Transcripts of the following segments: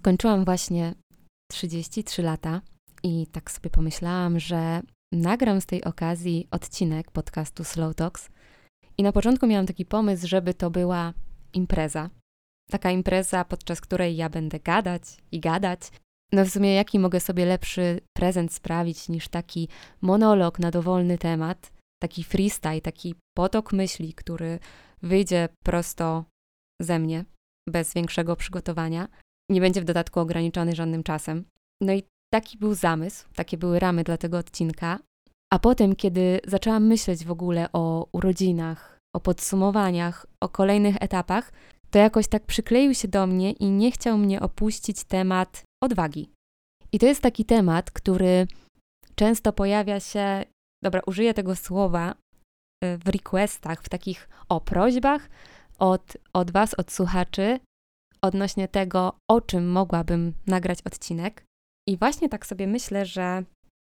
Skończyłam właśnie 33 lata i tak sobie pomyślałam, że nagram z tej okazji odcinek podcastu Slow Talks. I na początku miałam taki pomysł, żeby to była impreza. Taka impreza, podczas której ja będę gadać i gadać. No w sumie jaki mogę sobie lepszy prezent sprawić niż taki monolog na dowolny temat, taki freestyle, taki potok myśli, który wyjdzie prosto ze mnie, bez większego przygotowania. Nie będzie w dodatku ograniczony żadnym czasem. No i taki był zamysł, takie były ramy dla tego odcinka. A potem, kiedy zaczęłam myśleć w ogóle o urodzinach, o podsumowaniach, o kolejnych etapach, to jakoś tak przykleił się do mnie i nie chciał mnie opuścić temat odwagi. I to jest taki temat, który często pojawia się, dobra, użyję tego słowa y, w requestach, w takich o prośbach od, od Was, od słuchaczy, odnośnie tego, o czym mogłabym nagrać odcinek. I właśnie tak sobie myślę, że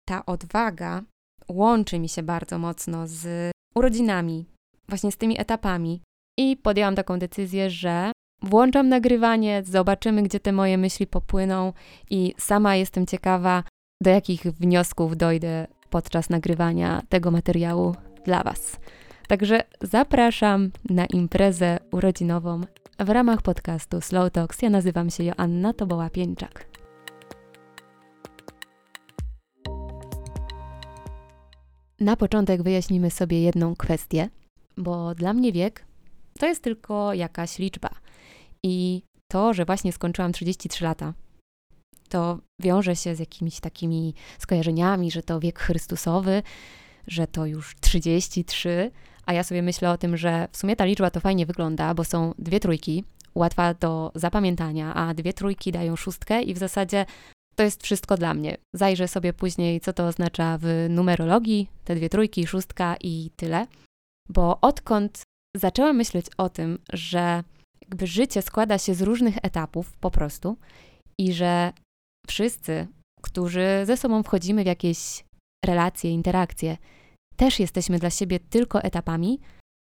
ta odwaga łączy mi się bardzo mocno z urodzinami, właśnie z tymi etapami. I podjęłam taką decyzję, że włączam nagrywanie, zobaczymy, gdzie te moje myśli popłyną, i sama jestem ciekawa, do jakich wniosków dojdę podczas nagrywania tego materiału dla Was. Także zapraszam na imprezę urodzinową w ramach podcastu Slow Talks. Ja nazywam się Joanna Toboła-Pieńczak. Na początek wyjaśnimy sobie jedną kwestię, bo dla mnie wiek to jest tylko jakaś liczba. I to, że właśnie skończyłam 33 lata, to wiąże się z jakimiś takimi skojarzeniami, że to wiek Chrystusowy, że to już 33, a ja sobie myślę o tym, że w sumie ta liczba to fajnie wygląda, bo są dwie trójki, łatwa do zapamiętania, a dwie trójki dają szóstkę i w zasadzie to jest wszystko dla mnie. Zajrzę sobie później, co to oznacza w numerologii, te dwie trójki, szóstka i tyle. Bo odkąd zaczęłam myśleć o tym, że jakby życie składa się z różnych etapów po prostu i że wszyscy, którzy ze sobą wchodzimy w jakieś relacje, interakcje, też jesteśmy dla siebie tylko etapami,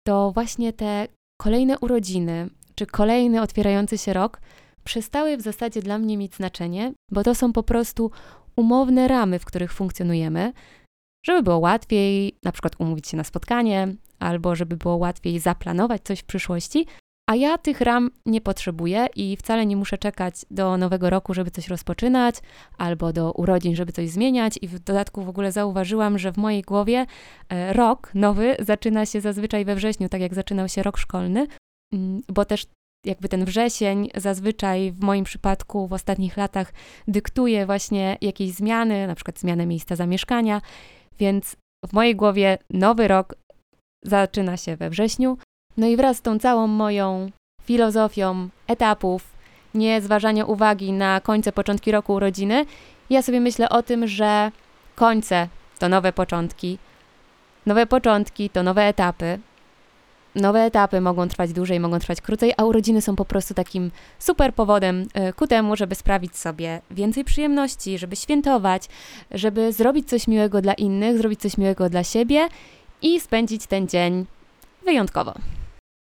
to właśnie te kolejne urodziny czy kolejny otwierający się rok przestały w zasadzie dla mnie mieć znaczenie, bo to są po prostu umowne ramy, w których funkcjonujemy, żeby było łatwiej na przykład umówić się na spotkanie, albo żeby było łatwiej zaplanować coś w przyszłości, a ja tych ram nie potrzebuję i wcale nie muszę czekać do nowego roku, żeby coś rozpoczynać, albo do urodzin, żeby coś zmieniać. I w dodatku w ogóle zauważyłam, że w mojej głowie e, rok nowy zaczyna się zazwyczaj we wrześniu, tak jak zaczynał się rok szkolny, mm, bo też jakby ten wrzesień zazwyczaj w moim przypadku w ostatnich latach dyktuje właśnie jakieś zmiany, na przykład zmianę miejsca zamieszkania, więc w mojej głowie nowy rok zaczyna się we wrześniu, no i wraz z tą całą moją filozofią etapów, nie zważania uwagi na końce, początki roku urodziny, ja sobie myślę o tym, że końce to nowe początki, nowe początki to nowe etapy. Nowe etapy mogą trwać dłużej, mogą trwać krócej, a urodziny są po prostu takim super powodem e, ku temu, żeby sprawić sobie więcej przyjemności, żeby świętować, żeby zrobić coś miłego dla innych, zrobić coś miłego dla siebie i spędzić ten dzień wyjątkowo.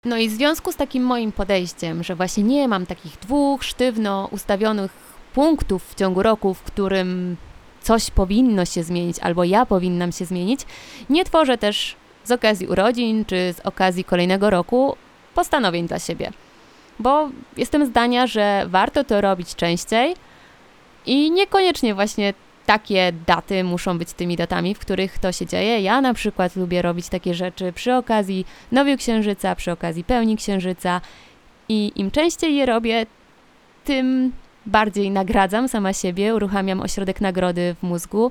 No i w związku z takim moim podejściem, że właśnie nie mam takich dwóch sztywno ustawionych punktów w ciągu roku, w którym coś powinno się zmienić albo ja powinnam się zmienić, nie tworzę też z okazji urodzin czy z okazji kolejnego roku postanowień dla siebie. Bo jestem zdania, że warto to robić częściej i niekoniecznie właśnie takie daty muszą być tymi datami, w których to się dzieje. Ja na przykład lubię robić takie rzeczy przy okazji Nowiu Księżyca, przy okazji pełni Księżyca i im częściej je robię, tym bardziej nagradzam sama siebie, uruchamiam ośrodek nagrody w mózgu,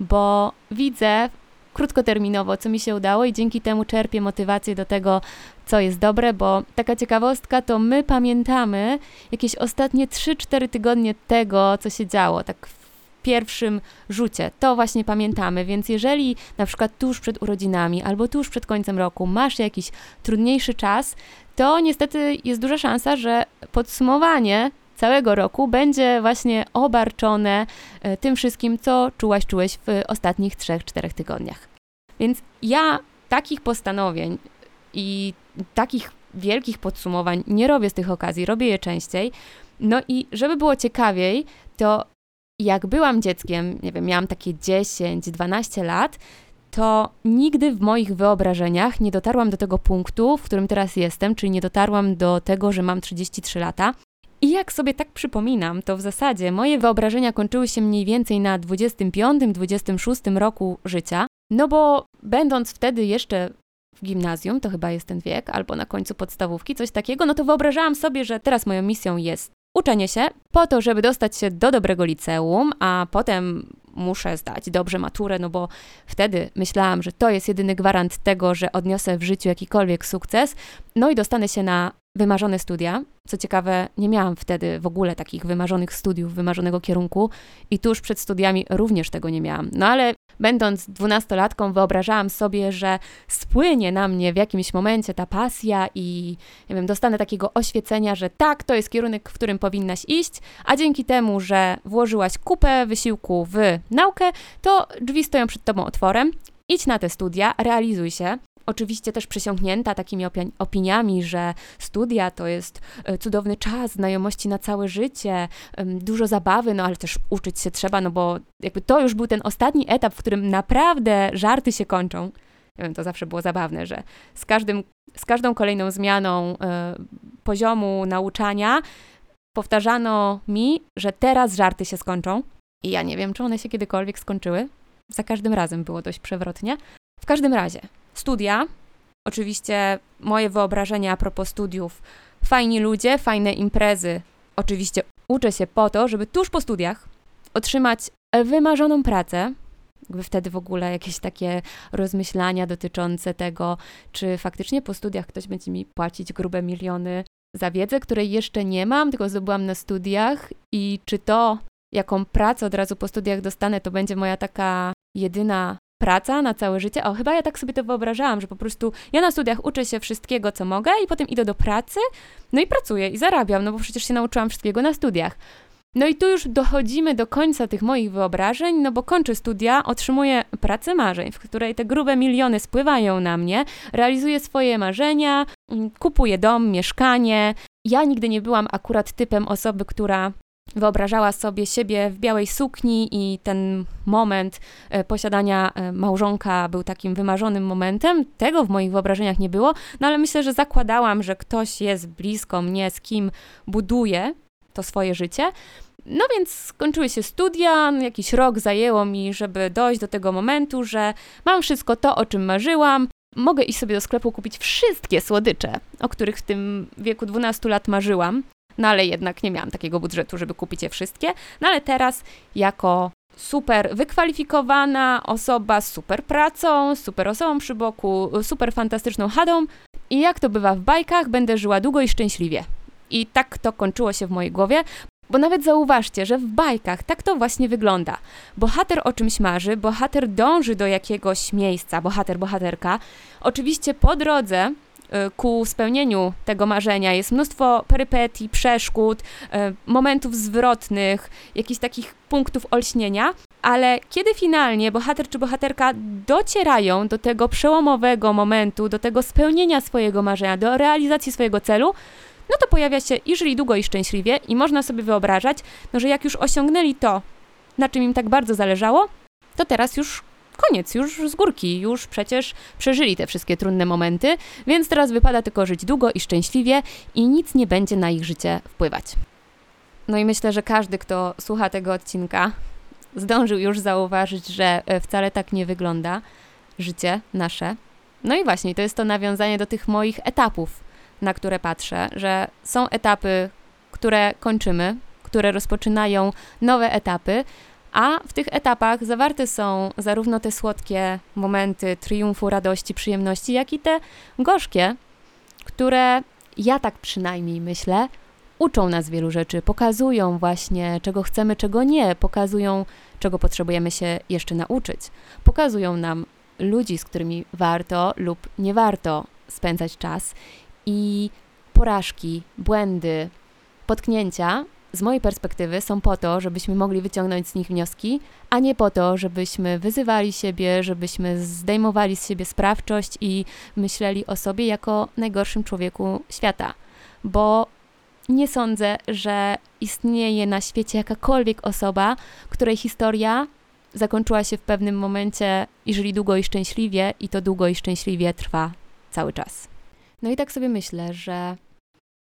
bo widzę krótkoterminowo, co mi się udało i dzięki temu czerpię motywację do tego, co jest dobre, bo taka ciekawostka to my pamiętamy jakieś ostatnie 3-4 tygodnie tego, co się działo, tak pierwszym rzucie. To właśnie pamiętamy, więc jeżeli na przykład tuż przed urodzinami albo tuż przed końcem roku masz jakiś trudniejszy czas, to niestety jest duża szansa, że podsumowanie całego roku będzie właśnie obarczone e, tym wszystkim, co czułaś, czułeś w ostatnich 3-4 tygodniach. Więc ja takich postanowień i takich wielkich podsumowań nie robię z tych okazji, robię je częściej, No i żeby było ciekawiej, to jak byłam dzieckiem, nie wiem, miałam takie 10-12 lat, to nigdy w moich wyobrażeniach nie dotarłam do tego punktu, w którym teraz jestem, czyli nie dotarłam do tego, że mam 33 lata. I jak sobie tak przypominam, to w zasadzie moje wyobrażenia kończyły się mniej więcej na 25-26 roku życia, no bo będąc wtedy jeszcze w gimnazjum, to chyba jest ten wiek, albo na końcu podstawówki, coś takiego, no to wyobrażałam sobie, że teraz moją misją jest uczenie się po to, żeby dostać się do dobrego liceum, a potem muszę zdać dobrze maturę, no bo wtedy myślałam, że to jest jedyny gwarant tego, że odniosę w życiu jakikolwiek sukces, no i dostanę się na wymarzone studia. Co ciekawe, nie miałam wtedy w ogóle takich wymarzonych studiów, wymarzonego kierunku i tuż przed studiami również tego nie miałam. No ale będąc dwunastolatką, wyobrażałam sobie, że spłynie na mnie w jakimś momencie ta pasja i nie wiem, dostanę takiego oświecenia, że tak, to jest kierunek, w którym powinnaś iść, a dzięki temu, że włożyłaś kupę wysiłku w naukę, to drzwi stoją przed tobą otworem. Idź na te studia, realizuj się, oczywiście też przesiąknięta takimi opiniami, że studia to jest e, cudowny czas, znajomości na całe życie, dużo zabawy, no ale też uczyć się trzeba, no bo jakby to już był ten ostatni etap, w którym naprawdę żarty się kończą. Nie wiem, to zawsze było zabawne, że z, każdym, z każdą kolejną zmianą y, poziomu nauczania powtarzano mi, że teraz żarty się skończą. I ja nie wiem, czy one się kiedykolwiek skończyły. Za każdym razem było dość przewrotnie. W każdym razie, studia. Oczywiście moje wyobrażenia a propos studiów. Fajni ludzie, fajne imprezy. Oczywiście uczę się po to, żeby tuż po studiach otrzymać wymarzoną pracę. Jakby wtedy w ogóle jakieś takie rozmyślania dotyczące tego, czy faktycznie po studiach ktoś będzie mi płacić grube miliony za wiedzę, której jeszcze nie mam, tylko zdobyłam na studiach i czy to, jaką pracę od razu po studiach dostanę, to będzie moja taka jedyna praca na całe życie. O, chyba ja tak sobie to wyobrażałam, że po prostu ja na studiach uczę się wszystkiego, co mogę i potem idę do pracy, no i pracuję i zarabiam, no bo przecież się nauczyłam wszystkiego na studiach. No i tu już dochodzimy do końca tych moich wyobrażeń, no bo kończę studia, otrzymuję pracę marzeń, w której te grube miliony spływają na mnie, realizuję swoje marzenia, mm, kupuję dom, mieszkanie. Ja nigdy nie byłam akurat typem osoby, która wyobrażała sobie siebie w białej sukni i ten moment e, posiadania e, małżonka był takim wymarzonym momentem. Tego w moich wyobrażeniach nie było, no ale myślę, że zakładałam, że ktoś jest blisko mnie, z kim buduję to swoje życie. No więc skończyły się studia, jakiś rok zajęło mi, żeby dojść do tego momentu, że mam wszystko to, o czym marzyłam. Mogę iść sobie do sklepu kupić wszystkie słodycze, o których w tym wieku 12 lat marzyłam. No ale jednak nie miałam takiego budżetu, żeby kupić je wszystkie. No ale teraz jako super wykwalifikowana osoba z super pracą, super osobą przy boku, super fantastyczną chadą i jak to bywa w bajkach, będę żyła długo i szczęśliwie. I tak to kończyło się w mojej głowie, bo nawet zauważcie, że w bajkach tak to właśnie wygląda. Bohater o czymś marzy, bohater dąży do jakiegoś miejsca, bohater, bohaterka. Oczywiście po drodze ku spełnieniu tego marzenia. Jest mnóstwo perypetii, przeszkód, y, momentów zwrotnych, jakichś takich punktów olśnienia, ale kiedy finalnie bohater czy bohaterka docierają do tego przełomowego momentu, do tego spełnienia swojego marzenia, do realizacji swojego celu, no to pojawia się i żyli długo i szczęśliwie i można sobie wyobrażać, no, że jak już osiągnęli to, na czym im tak bardzo zależało, to teraz już koniec, już z górki, już przecież przeżyli te wszystkie trudne momenty, więc teraz wypada tylko żyć długo i szczęśliwie i nic nie będzie na ich życie wpływać. No i myślę, że każdy, kto słucha tego odcinka, zdążył już zauważyć, że e, wcale tak nie wygląda życie nasze. No i właśnie, to jest to nawiązanie do tych moich etapów, na które patrzę, że są etapy, które kończymy, które rozpoczynają nowe etapy, a w tych etapach zawarte są zarówno te słodkie momenty triumfu, radości, przyjemności, jak i te gorzkie, które ja tak przynajmniej myślę, uczą nas wielu rzeczy, pokazują właśnie, czego chcemy, czego nie, pokazują, czego potrzebujemy się jeszcze nauczyć, pokazują nam ludzi, z którymi warto lub nie warto spędzać czas i porażki, błędy, potknięcia z mojej perspektywy są po to, żebyśmy mogli wyciągnąć z nich wnioski, a nie po to, żebyśmy wyzywali siebie, żebyśmy zdejmowali z siebie sprawczość i myśleli o sobie jako najgorszym człowieku świata. Bo nie sądzę, że istnieje na świecie jakakolwiek osoba, której historia zakończyła się w pewnym momencie i żyli długo i szczęśliwie, i to długo i szczęśliwie trwa cały czas. No i tak sobie myślę, że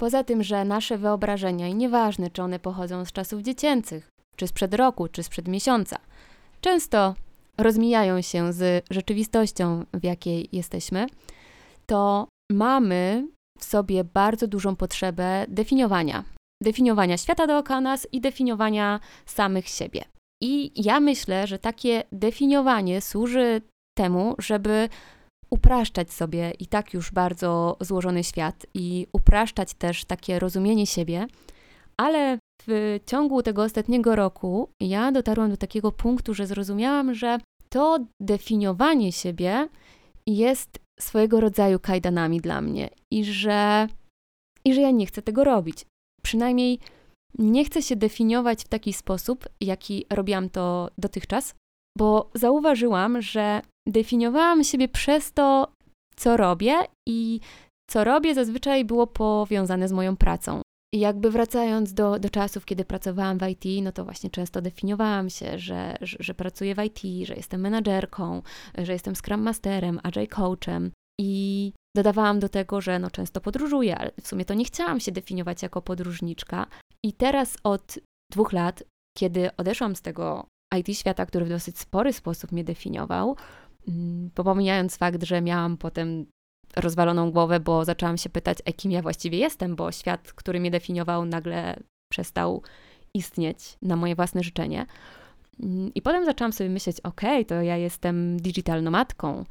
poza tym, że nasze wyobrażenia, i nieważne czy one pochodzą z czasów dziecięcych, czy sprzed roku, czy sprzed miesiąca, często rozmijają się z rzeczywistością, w jakiej jesteśmy, to mamy w sobie bardzo dużą potrzebę definiowania. Definiowania świata dookoła nas i definiowania samych siebie. I ja myślę, że takie definiowanie służy temu, żeby upraszczać sobie i tak już bardzo złożony świat i upraszczać też takie rozumienie siebie, ale w ciągu tego ostatniego roku ja dotarłam do takiego punktu, że zrozumiałam, że to definiowanie siebie jest swojego rodzaju kajdanami dla mnie i że, i że ja nie chcę tego robić. Przynajmniej nie chcę się definiować w taki sposób, jaki robiłam to dotychczas, bo zauważyłam, że definiowałam siebie przez to, co robię i co robię zazwyczaj było powiązane z moją pracą. I jakby wracając do, do czasów, kiedy pracowałam w IT, no to właśnie często definiowałam się, że, że, że pracuję w IT, że jestem menadżerką, że jestem Scrum Masterem, Agile Coachem i dodawałam do tego, że no często podróżuję, ale w sumie to nie chciałam się definiować jako podróżniczka. I teraz od dwóch lat, kiedy odeszłam z tego IT świata, który w dosyć spory sposób mnie definiował, mm, pomijając fakt, że miałam potem rozwaloną głowę, bo zaczęłam się pytać, e, kim ja właściwie jestem, bo świat, który mnie definiował, nagle przestał istnieć na moje własne życzenie. Mm, I potem zaczęłam sobie myśleć, ok, to ja jestem digital nomadką,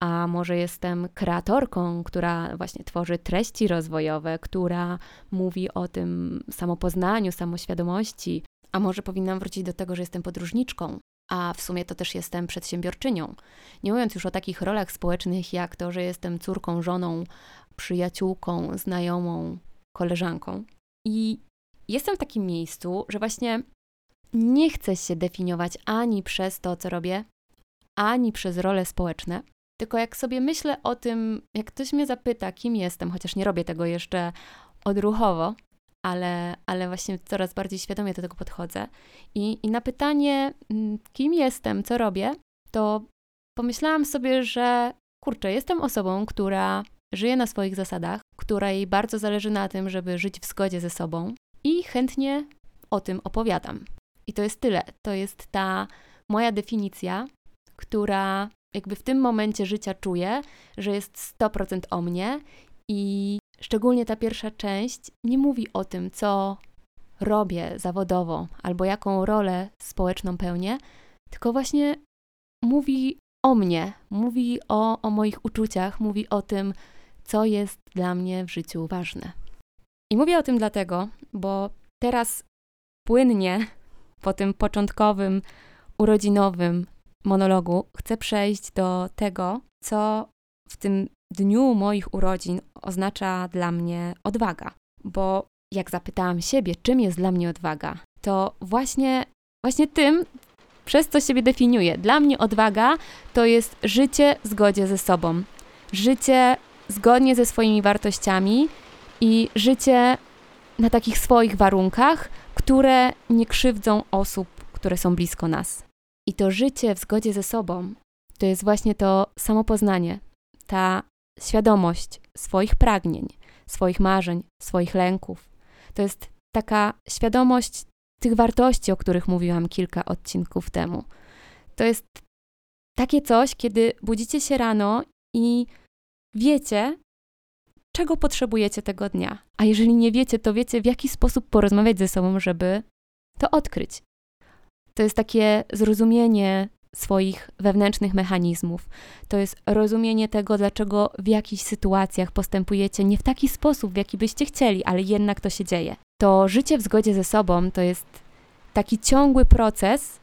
a może jestem kreatorką, która właśnie tworzy treści rozwojowe, która mówi o tym samopoznaniu, samoświadomości, a może powinnam wrócić do tego, że jestem podróżniczką, a w sumie to też jestem przedsiębiorczynią. Nie mówiąc już o takich rolach społecznych, jak to, że jestem córką, żoną, przyjaciółką, znajomą, koleżanką. I jestem w takim miejscu, że właśnie nie chcę się definiować ani przez to, co robię, ani przez role społeczne. Tylko jak sobie myślę o tym, jak ktoś mnie zapyta, kim jestem, chociaż nie robię tego jeszcze odruchowo, ale, ale właśnie coraz bardziej świadomie do tego podchodzę. I, I na pytanie, mm, kim jestem, co robię, to pomyślałam sobie, że kurczę, jestem osobą, która żyje na swoich zasadach, której bardzo zależy na tym, żeby żyć w zgodzie ze sobą i chętnie o tym opowiadam. I to jest tyle. To jest ta moja definicja, która jakby w tym momencie życia czuję, że jest 100% o mnie i szczególnie ta pierwsza część nie mówi o tym, co robię zawodowo albo jaką rolę społeczną pełnię, tylko właśnie mówi o mnie, mówi o, o moich uczuciach, mówi o tym, co jest dla mnie w życiu ważne. I mówię o tym dlatego, bo teraz płynnie po tym początkowym, urodzinowym monologu chcę przejść do tego, co w tym dniu moich urodzin oznacza dla mnie odwaga. Bo jak zapytałam siebie, czym jest dla mnie odwaga, to właśnie, właśnie tym, przez co siebie definiuję. Dla mnie odwaga to jest życie w zgodzie ze sobą. Życie zgodnie ze swoimi wartościami i życie na takich swoich warunkach, które nie krzywdzą osób, które są blisko nas. I to życie w zgodzie ze sobą to jest właśnie to samopoznanie, ta świadomość swoich pragnień, swoich marzeń, swoich lęków. To jest taka świadomość tych wartości, o których mówiłam kilka odcinków temu. To jest takie coś, kiedy budzicie się rano i wiecie, czego potrzebujecie tego dnia. A jeżeli nie wiecie, to wiecie, w jaki sposób porozmawiać ze sobą, żeby to odkryć. To jest takie zrozumienie swoich wewnętrznych mechanizmów. To jest rozumienie tego, dlaczego w jakichś sytuacjach postępujecie nie w taki sposób, w jaki byście chcieli, ale jednak to się dzieje. To życie w zgodzie ze sobą to jest taki ciągły proces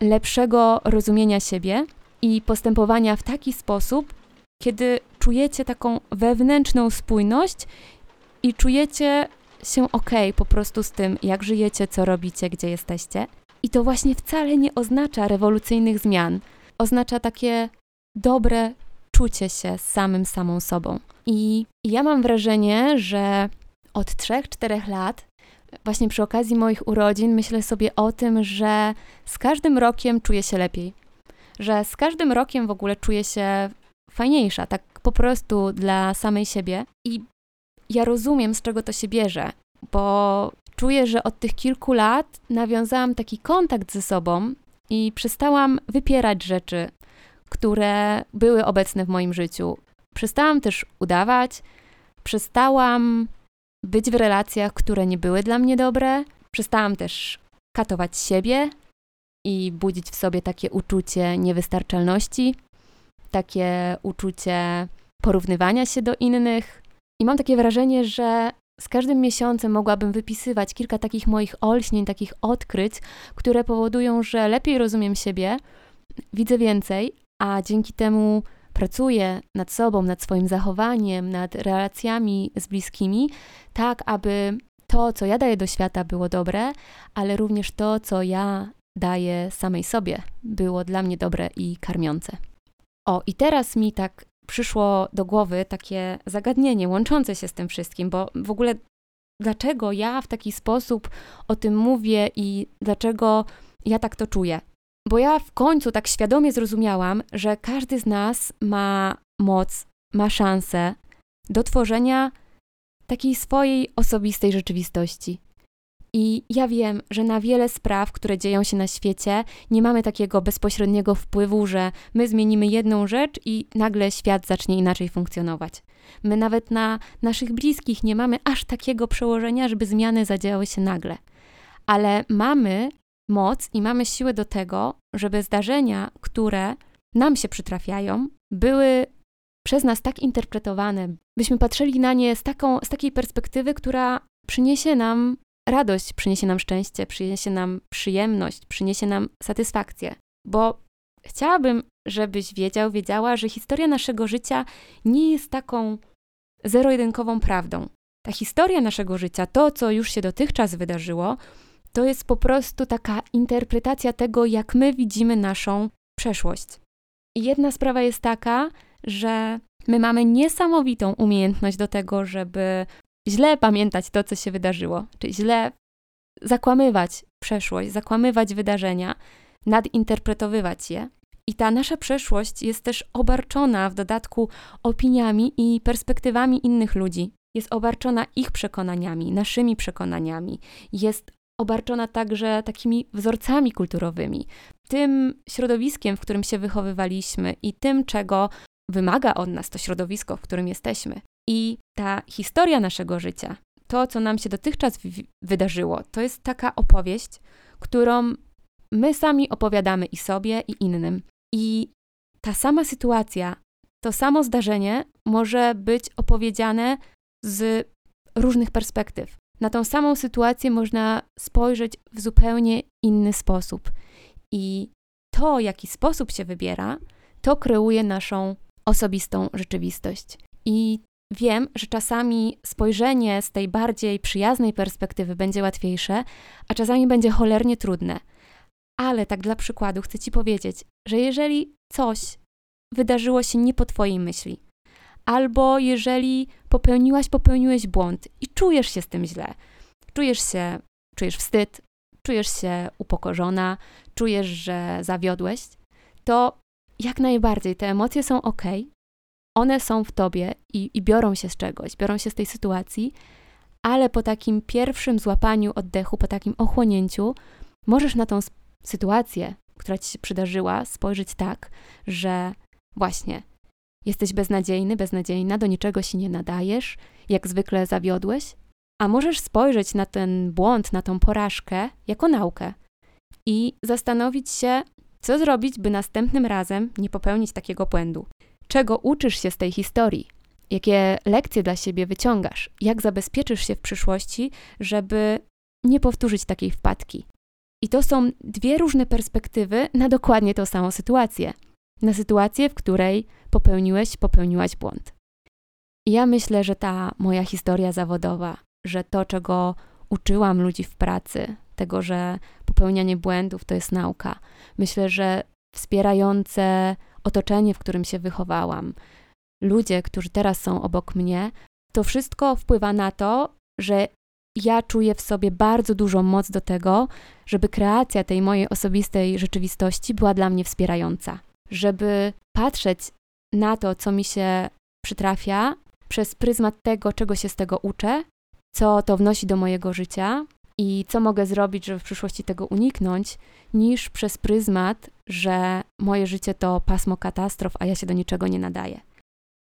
lepszego rozumienia siebie i postępowania w taki sposób, kiedy czujecie taką wewnętrzną spójność i czujecie się ok po prostu z tym, jak żyjecie, co robicie, gdzie jesteście. I to właśnie wcale nie oznacza rewolucyjnych zmian. Oznacza takie dobre czucie się z samym samą sobą. I ja mam wrażenie, że od 3-4 lat, właśnie przy okazji moich urodzin, myślę sobie o tym, że z każdym rokiem czuję się lepiej. Że z każdym rokiem w ogóle czuję się fajniejsza, tak po prostu dla samej siebie. I ja rozumiem, z czego to się bierze, bo czuję, że od tych kilku lat nawiązałam taki kontakt ze sobą i przestałam wypierać rzeczy, które były obecne w moim życiu. Przestałam też udawać, przestałam być w relacjach, które nie były dla mnie dobre, przestałam też katować siebie i budzić w sobie takie uczucie niewystarczalności, takie uczucie porównywania się do innych. I mam takie wrażenie, że z każdym miesiącem mogłabym wypisywać kilka takich moich olśnień, takich odkryć, które powodują, że lepiej rozumiem siebie, widzę więcej, a dzięki temu pracuję nad sobą, nad swoim zachowaniem, nad relacjami z bliskimi, tak aby to, co ja daję do świata, było dobre, ale również to, co ja daję samej sobie, było dla mnie dobre i karmiące. O, i teraz mi tak przyszło do głowy takie zagadnienie łączące się z tym wszystkim, bo w ogóle dlaczego ja w taki sposób o tym mówię i dlaczego ja tak to czuję? Bo ja w końcu tak świadomie zrozumiałam, że każdy z nas ma moc, ma szansę do tworzenia takiej swojej osobistej rzeczywistości. I ja wiem, że na wiele spraw, które dzieją się na świecie, nie mamy takiego bezpośredniego wpływu, że my zmienimy jedną rzecz i nagle świat zacznie inaczej funkcjonować. My nawet na naszych bliskich nie mamy aż takiego przełożenia, żeby zmiany zadziały się nagle. Ale mamy moc i mamy siłę do tego, żeby zdarzenia, które nam się przytrafiają, były przez nas tak interpretowane, byśmy patrzyli na nie z, taką, z takiej perspektywy, która przyniesie nam radość, przyniesie nam szczęście, przyniesie nam przyjemność, przyniesie nam satysfakcję. Bo chciałabym, żebyś wiedział, wiedziała, że historia naszego życia nie jest taką zero-jedynkową prawdą. Ta historia naszego życia, to co już się dotychczas wydarzyło, to jest po prostu taka interpretacja tego, jak my widzimy naszą przeszłość. I jedna sprawa jest taka, że my mamy niesamowitą umiejętność do tego, żeby źle pamiętać to, co się wydarzyło, czy źle zakłamywać przeszłość, zakłamywać wydarzenia, nadinterpretowywać je. I ta nasza przeszłość jest też obarczona w dodatku opiniami i perspektywami innych ludzi. Jest obarczona ich przekonaniami, naszymi przekonaniami. Jest obarczona także takimi wzorcami kulturowymi, tym środowiskiem, w którym się wychowywaliśmy i tym, czego wymaga od nas to środowisko, w którym jesteśmy. I ta historia naszego życia, to, co nam się dotychczas wydarzyło, to jest taka opowieść, którą my sami opowiadamy i sobie, i innym. I ta sama sytuacja, to samo zdarzenie może być opowiedziane z różnych perspektyw. Na tą samą sytuację można spojrzeć w zupełnie inny sposób. I to, jaki sposób się wybiera, to kreuje naszą osobistą rzeczywistość. I wiem, że czasami spojrzenie z tej bardziej przyjaznej perspektywy będzie łatwiejsze, a czasami będzie cholernie trudne. Ale tak dla przykładu chcę Ci powiedzieć, że jeżeli coś wydarzyło się nie po Twojej myśli, albo jeżeli popełniłaś, popełniłeś błąd i czujesz się z tym źle, czujesz się, czujesz wstyd, czujesz się upokorzona, czujesz, że zawiodłeś, to jak najbardziej te emocje są ok, one są w tobie i, i biorą się z czegoś, biorą się z tej sytuacji, ale po takim pierwszym złapaniu oddechu, po takim ochłonięciu, możesz na tą sytuację, która ci się przydarzyła, spojrzeć tak, że właśnie jesteś beznadziejny, beznadziejna, do niczego się nie nadajesz, jak zwykle zawiodłeś, a możesz spojrzeć na ten błąd, na tą porażkę jako naukę i zastanowić się, co zrobić, by następnym razem nie popełnić takiego błędu. Czego uczysz się z tej historii? Jakie lekcje dla siebie wyciągasz? Jak zabezpieczysz się w przyszłości, żeby nie powtórzyć takiej wpadki? I to są dwie różne perspektywy na dokładnie tą samą sytuację. Na sytuację, w której popełniłeś, popełniłaś błąd. I ja myślę, że ta moja historia zawodowa, że to, czego uczyłam ludzi w pracy, tego, że popełnianie błędów to jest nauka. Myślę, że wspierające otoczenie, w którym się wychowałam, ludzie, którzy teraz są obok mnie, to wszystko wpływa na to, że ja czuję w sobie bardzo dużą moc do tego, żeby kreacja tej mojej osobistej rzeczywistości była dla mnie wspierająca. Żeby patrzeć na to, co mi się przytrafia, przez pryzmat tego, czego się z tego uczę, co to wnosi do mojego życia i co mogę zrobić, żeby w przyszłości tego uniknąć, niż przez pryzmat, że moje życie to pasmo katastrof, a ja się do niczego nie nadaję.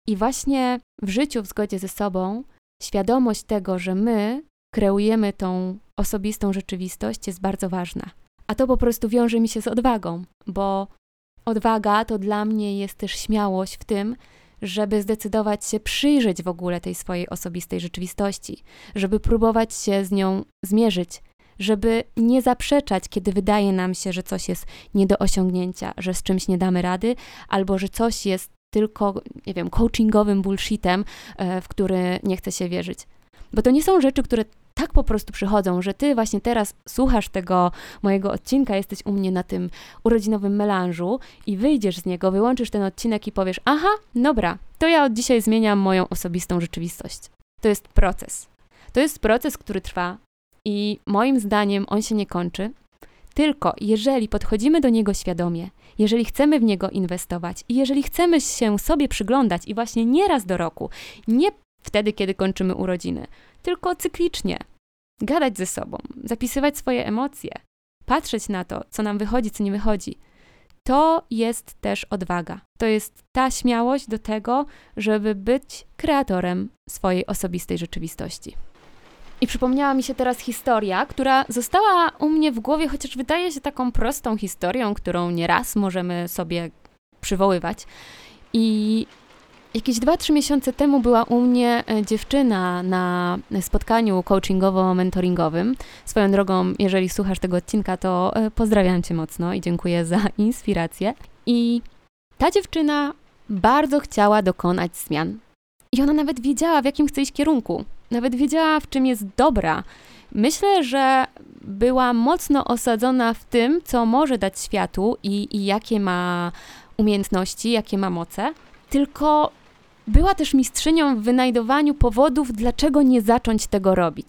I właśnie w życiu w zgodzie ze sobą świadomość tego, że my kreujemy tą osobistą rzeczywistość, jest bardzo ważna. A to po prostu wiąże mi się z odwagą, bo odwaga to dla mnie jest też śmiałość w tym, żeby zdecydować się przyjrzeć w ogóle tej swojej osobistej rzeczywistości, żeby próbować się z nią zmierzyć, żeby nie zaprzeczać, kiedy wydaje nam się, że coś jest nie do osiągnięcia, że z czymś nie damy rady, albo że coś jest tylko, nie wiem, coachingowym bullshitem, e, w który nie chce się wierzyć. Bo to nie są rzeczy, które tak po prostu przychodzą, że ty właśnie teraz słuchasz tego mojego odcinka, jesteś u mnie na tym urodzinowym melanżu i wyjdziesz z niego, wyłączysz ten odcinek i powiesz: Aha, dobra, to ja od dzisiaj zmieniam moją osobistą rzeczywistość. To jest proces. To jest proces, który trwa i moim zdaniem on się nie kończy. Tylko jeżeli podchodzimy do niego świadomie, jeżeli chcemy w niego inwestować i jeżeli chcemy się sobie przyglądać i właśnie nie raz do roku, nie wtedy, kiedy kończymy urodziny, tylko cyklicznie. Gadać ze sobą, zapisywać swoje emocje, patrzeć na to, co nam wychodzi, co nie wychodzi. To jest też odwaga. To jest ta śmiałość do tego, żeby być kreatorem swojej osobistej rzeczywistości. I przypomniała mi się teraz historia, która została u mnie w głowie, chociaż wydaje się taką prostą historią, którą nieraz możemy sobie przywoływać. I Jakieś 2-3 miesiące temu była u mnie e, dziewczyna na spotkaniu coachingowo-mentoringowym. Swoją drogą, jeżeli słuchasz tego odcinka, to e, pozdrawiam Cię mocno i dziękuję za inspirację. I ta dziewczyna bardzo chciała dokonać zmian. I ona nawet wiedziała, w jakim chce iść kierunku. Nawet wiedziała, w czym jest dobra. Myślę, że była mocno osadzona w tym, co może dać światu i, i jakie ma umiejętności, jakie ma moce. Tylko była też mistrzynią w wynajdowaniu powodów, dlaczego nie zacząć tego robić.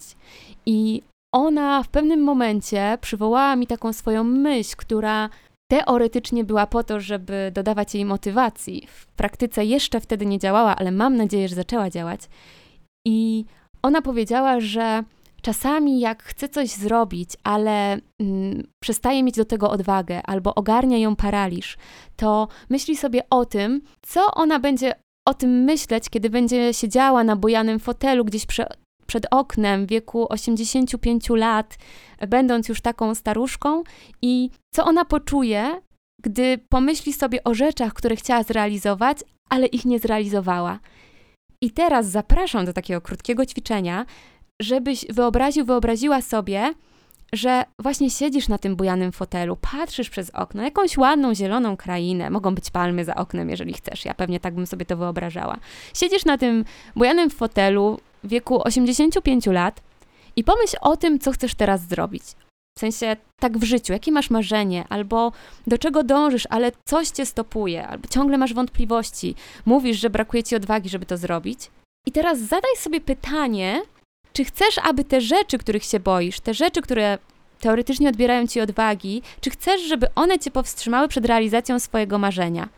I ona w pewnym momencie przywołała mi taką swoją myśl, która teoretycznie była po to, żeby dodawać jej motywacji. W praktyce jeszcze wtedy nie działała, ale mam nadzieję, że zaczęła działać. I ona powiedziała, że czasami jak chce coś zrobić, ale mm, przestaje mieć do tego odwagę albo ogarnia ją paraliż, to myśli sobie o tym, co ona będzie o tym myśleć, kiedy będzie siedziała na bojanym fotelu gdzieś prze, przed oknem w wieku 85 lat, będąc już taką staruszką, i co ona poczuje, gdy pomyśli sobie o rzeczach, które chciała zrealizować, ale ich nie zrealizowała. I teraz zapraszam do takiego krótkiego ćwiczenia, żebyś wyobraził, wyobraziła sobie, że właśnie siedzisz na tym bujanym fotelu, patrzysz przez okno, jakąś ładną, zieloną krainę, mogą być palmy za oknem, jeżeli chcesz, ja pewnie tak bym sobie to wyobrażała. Siedzisz na tym bujanym fotelu w wieku 85 lat i pomyśl o tym, co chcesz teraz zrobić. W sensie tak w życiu, jakie masz marzenie, albo do czego dążysz, ale coś cię stopuje, albo ciągle masz wątpliwości, mówisz, że brakuje ci odwagi, żeby to zrobić. I teraz zadaj sobie pytanie, czy chcesz, aby te rzeczy, których się boisz, te rzeczy, które teoretycznie odbierają ci odwagi, czy chcesz, żeby one cię powstrzymały przed realizacją swojego marzenia?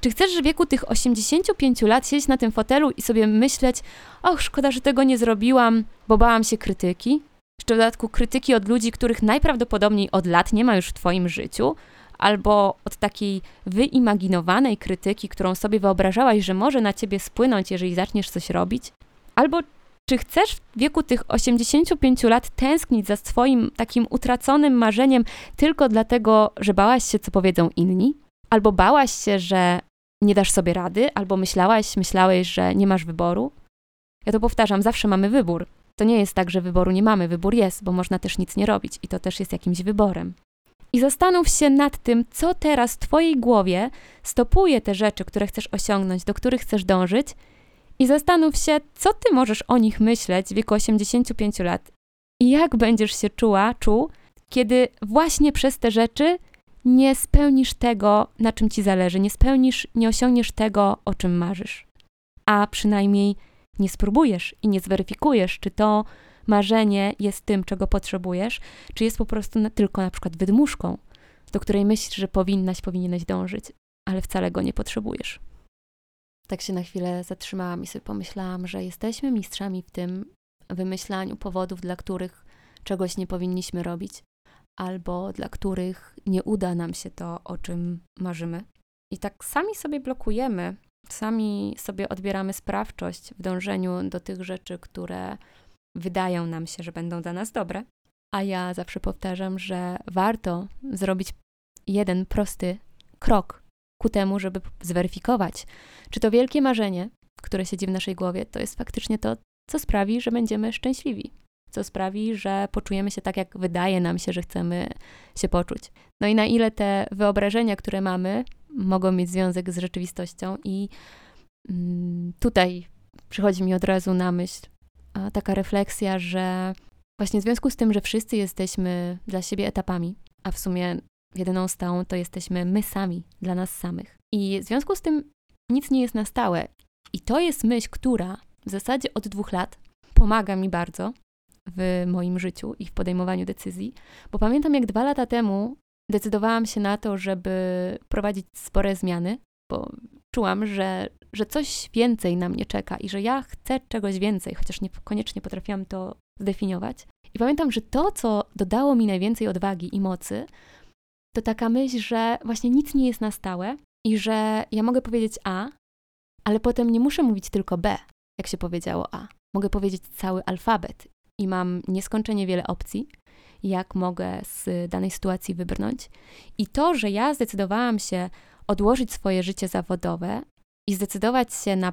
Czy chcesz w wieku tych 85 lat siedzieć na tym fotelu i sobie myśleć, och, szkoda, że tego nie zrobiłam, bo bałam się krytyki? Jeszcze w dodatku krytyki od ludzi, których najprawdopodobniej od lat nie ma już w Twoim życiu, albo od takiej wyimaginowanej krytyki, którą sobie wyobrażałaś, że może na Ciebie spłynąć, jeżeli zaczniesz coś robić? Albo czy chcesz w wieku tych 85 lat tęsknić za swoim takim utraconym marzeniem tylko dlatego, że bałaś się, co powiedzą inni? Albo bałaś się, że nie dasz sobie rady, albo myślałaś, myślałeś, że nie masz wyboru? Ja to powtarzam, zawsze mamy wybór. To nie jest tak, że wyboru nie mamy, wybór jest, bo można też nic nie robić i to też jest jakimś wyborem. I zastanów się nad tym, co teraz w Twojej głowie stopuje te rzeczy, które chcesz osiągnąć, do których chcesz dążyć i zastanów się, co ty możesz o nich myśleć w wieku 85 lat i jak będziesz się czuła, czuł, kiedy właśnie przez te rzeczy nie spełnisz tego, na czym ci zależy, nie spełnisz, nie osiągniesz tego, o czym marzysz. A przynajmniej nie spróbujesz i nie zweryfikujesz, czy to marzenie jest tym, czego potrzebujesz, czy jest po prostu na, tylko na przykład wydmuszką, do której myślisz, że powinnaś, powinieneś dążyć, ale wcale go nie potrzebujesz. Tak się na chwilę zatrzymałam i sobie pomyślałam, że jesteśmy mistrzami w tym wymyślaniu powodów, dla których czegoś nie powinniśmy robić, albo dla których nie uda nam się to, o czym marzymy. I tak sami sobie blokujemy, sami sobie odbieramy sprawczość w dążeniu do tych rzeczy, które wydają nam się, że będą dla nas dobre. A ja zawsze powtarzam, że warto zrobić jeden prosty krok ku temu, żeby zweryfikować, czy to wielkie marzenie, które siedzi w naszej głowie, to jest faktycznie to, co sprawi, że będziemy szczęśliwi, co sprawi, że poczujemy się tak, jak wydaje nam się, że chcemy się poczuć. No i na ile te wyobrażenia, które mamy, mogą mieć związek z rzeczywistością, i mm, tutaj przychodzi mi od razu na myśl taka refleksja, że właśnie w związku z tym, że wszyscy jesteśmy dla siebie etapami, a w sumie jedyną stałą to jesteśmy my sami, dla nas samych. I w związku z tym nic nie jest na stałe. I to jest myśl, która w zasadzie od dwóch lat pomaga mi bardzo w moim życiu i w podejmowaniu decyzji, bo pamiętam jak dwa lata temu decydowałam się na to, żeby prowadzić spore zmiany, bo czułam, że, że coś więcej na mnie czeka i że ja chcę czegoś więcej, chociaż niekoniecznie potrafiłam to zdefiniować. I pamiętam, że to, co dodało mi najwięcej odwagi i mocy, to taka myśl, że właśnie nic nie jest na stałe i że ja mogę powiedzieć A, ale potem nie muszę mówić tylko B, jak się powiedziało A. Mogę powiedzieć cały alfabet i mam nieskończenie wiele opcji, jak mogę z danej sytuacji wybrnąć. I to, że ja zdecydowałam się odłożyć swoje życie zawodowe i zdecydować się na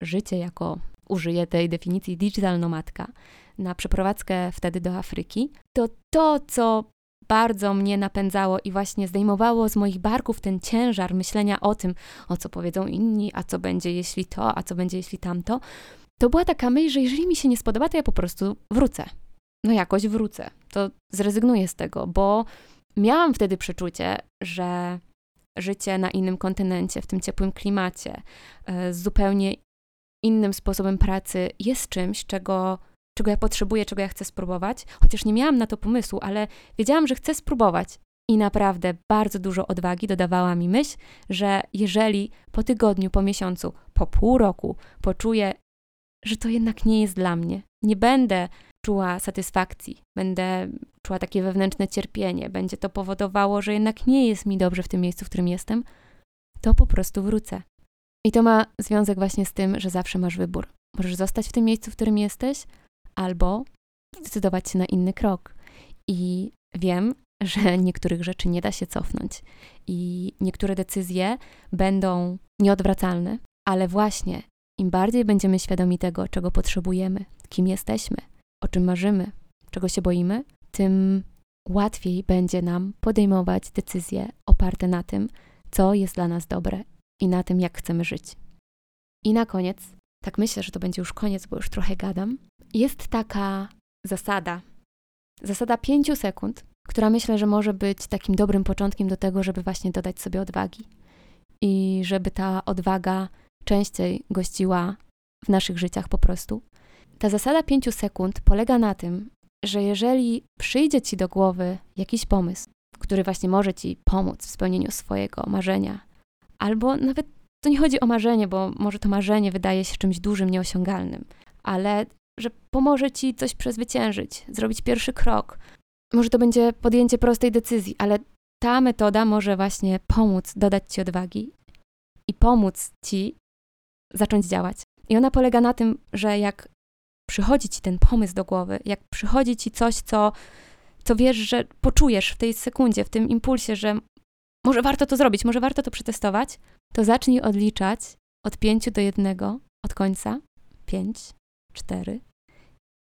życie jako, użyję tej definicji, digital nomadka, na przeprowadzkę wtedy do Afryki, to to, co bardzo mnie napędzało i właśnie zdejmowało z moich barków ten ciężar myślenia o tym, o co powiedzą inni, a co będzie jeśli to, a co będzie jeśli tamto, to była taka myśl, że jeżeli mi się nie spodoba, to ja po prostu wrócę. No jakoś wrócę. To zrezygnuję z tego, bo miałam wtedy przeczucie, że życie na innym kontynencie, w tym ciepłym klimacie, e, z zupełnie innym sposobem pracy jest czymś, czego czego ja potrzebuję, czego ja chcę spróbować, chociaż nie miałam na to pomysłu, ale wiedziałam, że chcę spróbować. I naprawdę bardzo dużo odwagi dodawała mi myśl, że jeżeli po tygodniu, po miesiącu, po pół roku poczuję, że to jednak nie jest dla mnie, nie będę czuła satysfakcji, będę czuła takie wewnętrzne cierpienie, będzie to powodowało, że jednak nie jest mi dobrze w tym miejscu, w którym jestem, to po prostu wrócę. I to ma związek właśnie z tym, że zawsze masz wybór. Możesz zostać w tym miejscu, w którym jesteś, albo zdecydować się na inny krok. I wiem, że niektórych rzeczy nie da się cofnąć i niektóre decyzje będą nieodwracalne, ale właśnie im bardziej będziemy świadomi tego, czego potrzebujemy, kim jesteśmy, o czym marzymy, czego się boimy, tym łatwiej będzie nam podejmować decyzje oparte na tym, co jest dla nas dobre i na tym, jak chcemy żyć. I na koniec, tak myślę, że to będzie już koniec, bo już trochę gadam, jest taka zasada, zasada pięciu sekund, która myślę, że może być takim dobrym początkiem do tego, żeby właśnie dodać sobie odwagi. I żeby ta odwaga częściej gościła w naszych życiach po prostu. Ta zasada pięciu sekund polega na tym, że jeżeli przyjdzie ci do głowy jakiś pomysł, który właśnie może ci pomóc w spełnieniu swojego marzenia, albo nawet to nie chodzi o marzenie, bo może to marzenie wydaje się czymś dużym, nieosiągalnym, ale że pomoże ci coś przezwyciężyć, zrobić pierwszy krok. Może to będzie podjęcie prostej decyzji, ale ta metoda może właśnie pomóc dodać ci odwagi i pomóc ci zacząć działać. I ona polega na tym, że jak przychodzi ci ten pomysł do głowy, jak przychodzi ci coś, co, co wiesz, że poczujesz w tej sekundzie, w tym impulsie, że może warto to zrobić, może warto to przetestować, to zacznij odliczać od pięciu do jednego od końca. Pięć, cztery,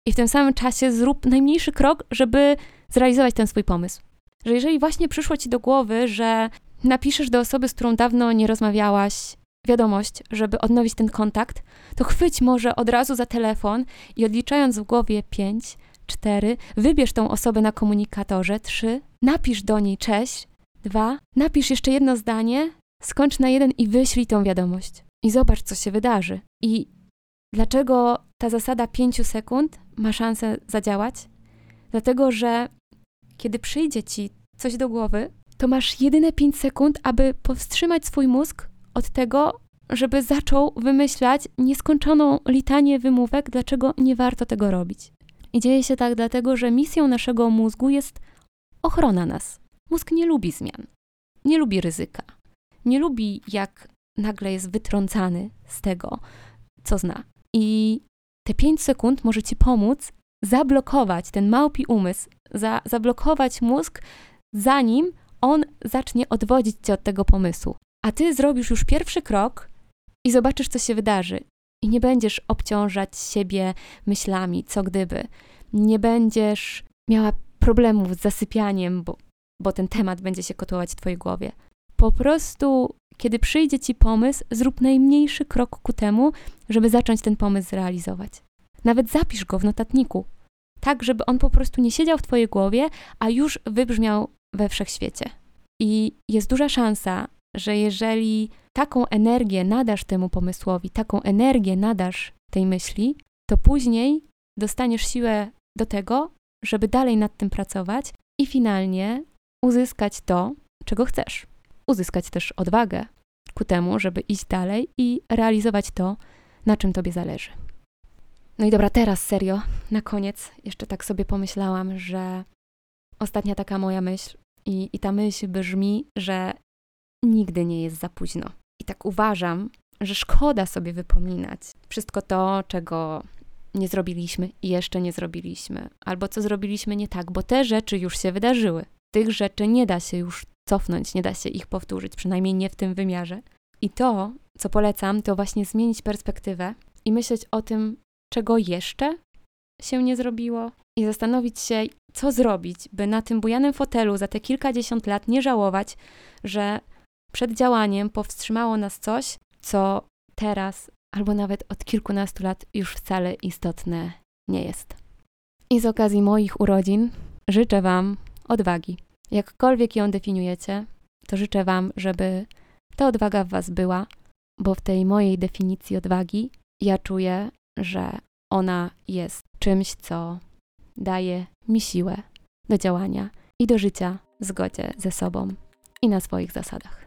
i w tym samym czasie zrób najmniejszy krok, żeby zrealizować ten swój pomysł. Że jeżeli właśnie przyszło ci do głowy, że napiszesz do osoby, z którą dawno nie rozmawiałaś, wiadomość, żeby odnowić ten kontakt, to chwyć może od razu za telefon i odliczając w głowie 5, 4, wybierz tą osobę na komunikatorze, 3, napisz do niej cześć, 2, napisz jeszcze jedno zdanie, skończ na jeden i wyślij tą wiadomość. I zobacz, co się wydarzy. I dlaczego ta zasada 5 sekund ma szansę zadziałać? Dlatego, że kiedy przyjdzie ci coś do głowy, to masz jedyne 5 sekund, aby powstrzymać swój mózg od tego, żeby zaczął wymyślać nieskończoną litanię wymówek, dlaczego nie warto tego robić. I dzieje się tak dlatego, że misją naszego mózgu jest ochrona nas. Mózg nie lubi zmian, nie lubi ryzyka, nie lubi, jak nagle jest wytrącany z tego, co zna. I te 5 sekund może ci pomóc zablokować ten małpi umysł, za, zablokować mózg, zanim on zacznie odwodzić cię od tego pomysłu. A ty zrobisz już pierwszy krok i zobaczysz, co się wydarzy. I nie będziesz obciążać siebie myślami, co gdyby. Nie będziesz miała problemów z zasypianiem, bo, bo ten temat będzie się kotłować w twojej głowie. Po prostu, kiedy przyjdzie ci pomysł, zrób najmniejszy krok ku temu, żeby zacząć ten pomysł zrealizować. Nawet zapisz go w notatniku, tak żeby on po prostu nie siedział w twojej głowie, a już wybrzmiał we wszechświecie. I jest duża szansa, że jeżeli taką energię nadasz temu pomysłowi, taką energię nadasz tej myśli, to później dostaniesz siłę do tego, żeby dalej nad tym pracować i finalnie uzyskać to, czego chcesz. Uzyskać też odwagę ku temu, żeby iść dalej i realizować to, na czym tobie zależy. No i dobra, teraz serio, na koniec jeszcze tak sobie pomyślałam, że ostatnia taka moja myśl i, i ta myśl brzmi, że nigdy nie jest za późno. I tak uważam, że szkoda sobie wypominać wszystko to, czego nie zrobiliśmy i jeszcze nie zrobiliśmy, albo co zrobiliśmy nie tak, bo te rzeczy już się wydarzyły. Tych rzeczy nie da się już cofnąć, nie da się ich powtórzyć, przynajmniej nie w tym wymiarze. I to, co polecam, to właśnie zmienić perspektywę i myśleć o tym, czego jeszcze się nie zrobiło, i zastanowić się, co zrobić, by na tym bujanym fotelu za te kilkadziesiąt lat nie żałować, że przed działaniem powstrzymało nas coś, co teraz albo nawet od kilkunastu lat już wcale istotne nie jest. I z okazji moich urodzin życzę Wam odwagi. Jakkolwiek ją definiujecie, to życzę Wam, żeby ta odwaga w Was była, bo w tej mojej definicji odwagi ja czuję, że ona jest czymś, co daje mi siłę do działania i do życia w zgodzie ze sobą i na swoich zasadach.